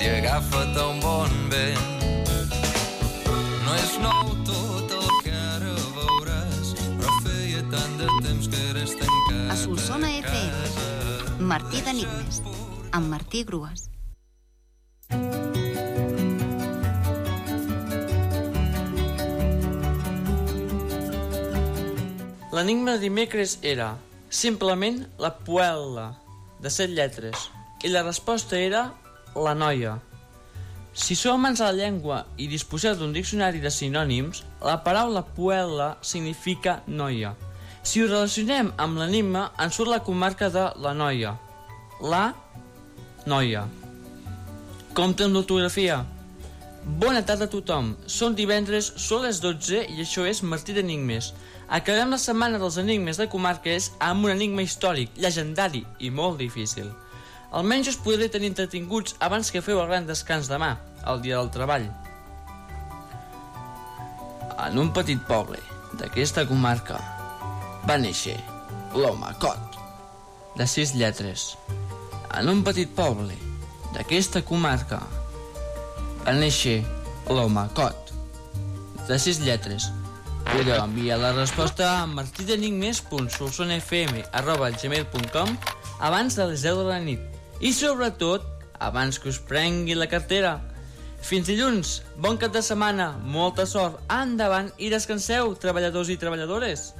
i agafa't un bon vent. No és nou tot el que ara veuràs, però feia tant de temps que eres tancat A Solsona a FM. casa. Martí d'Enigmes, amb Martí Grues. L'enigma de dimecres era simplement la puel·la, de set lletres, i la resposta era la noia. Si sou amants de la llengua i disposeu d'un diccionari de sinònims, la paraula puel·la significa noia. Si ho relacionem amb l'enigma, ens surt la comarca de la noia. La noia. Compte amb l'ortografia. Bona tarda a tothom. Són divendres, són les 12 i això és Martí d'Enigmes. Acabem la setmana dels enigmes de comarques amb un enigma històric, llegendari i molt difícil. Almenys us podré tenir entretinguts abans que feu el gran descans demà, el dia del treball. En un petit poble d'aquesta comarca va néixer l'home Cot, de sis lletres. En un petit poble d'aquesta comarca va néixer l'home Cot, de sis lletres. Podeu enviar la resposta a martidenigmes.solsonfm.gmail.com abans de les 10 de la nit. I sobretot, abans que us prengui la cartera. Fins dilluns, bon cap de setmana, molta sort, endavant i descanseu, treballadors i treballadores.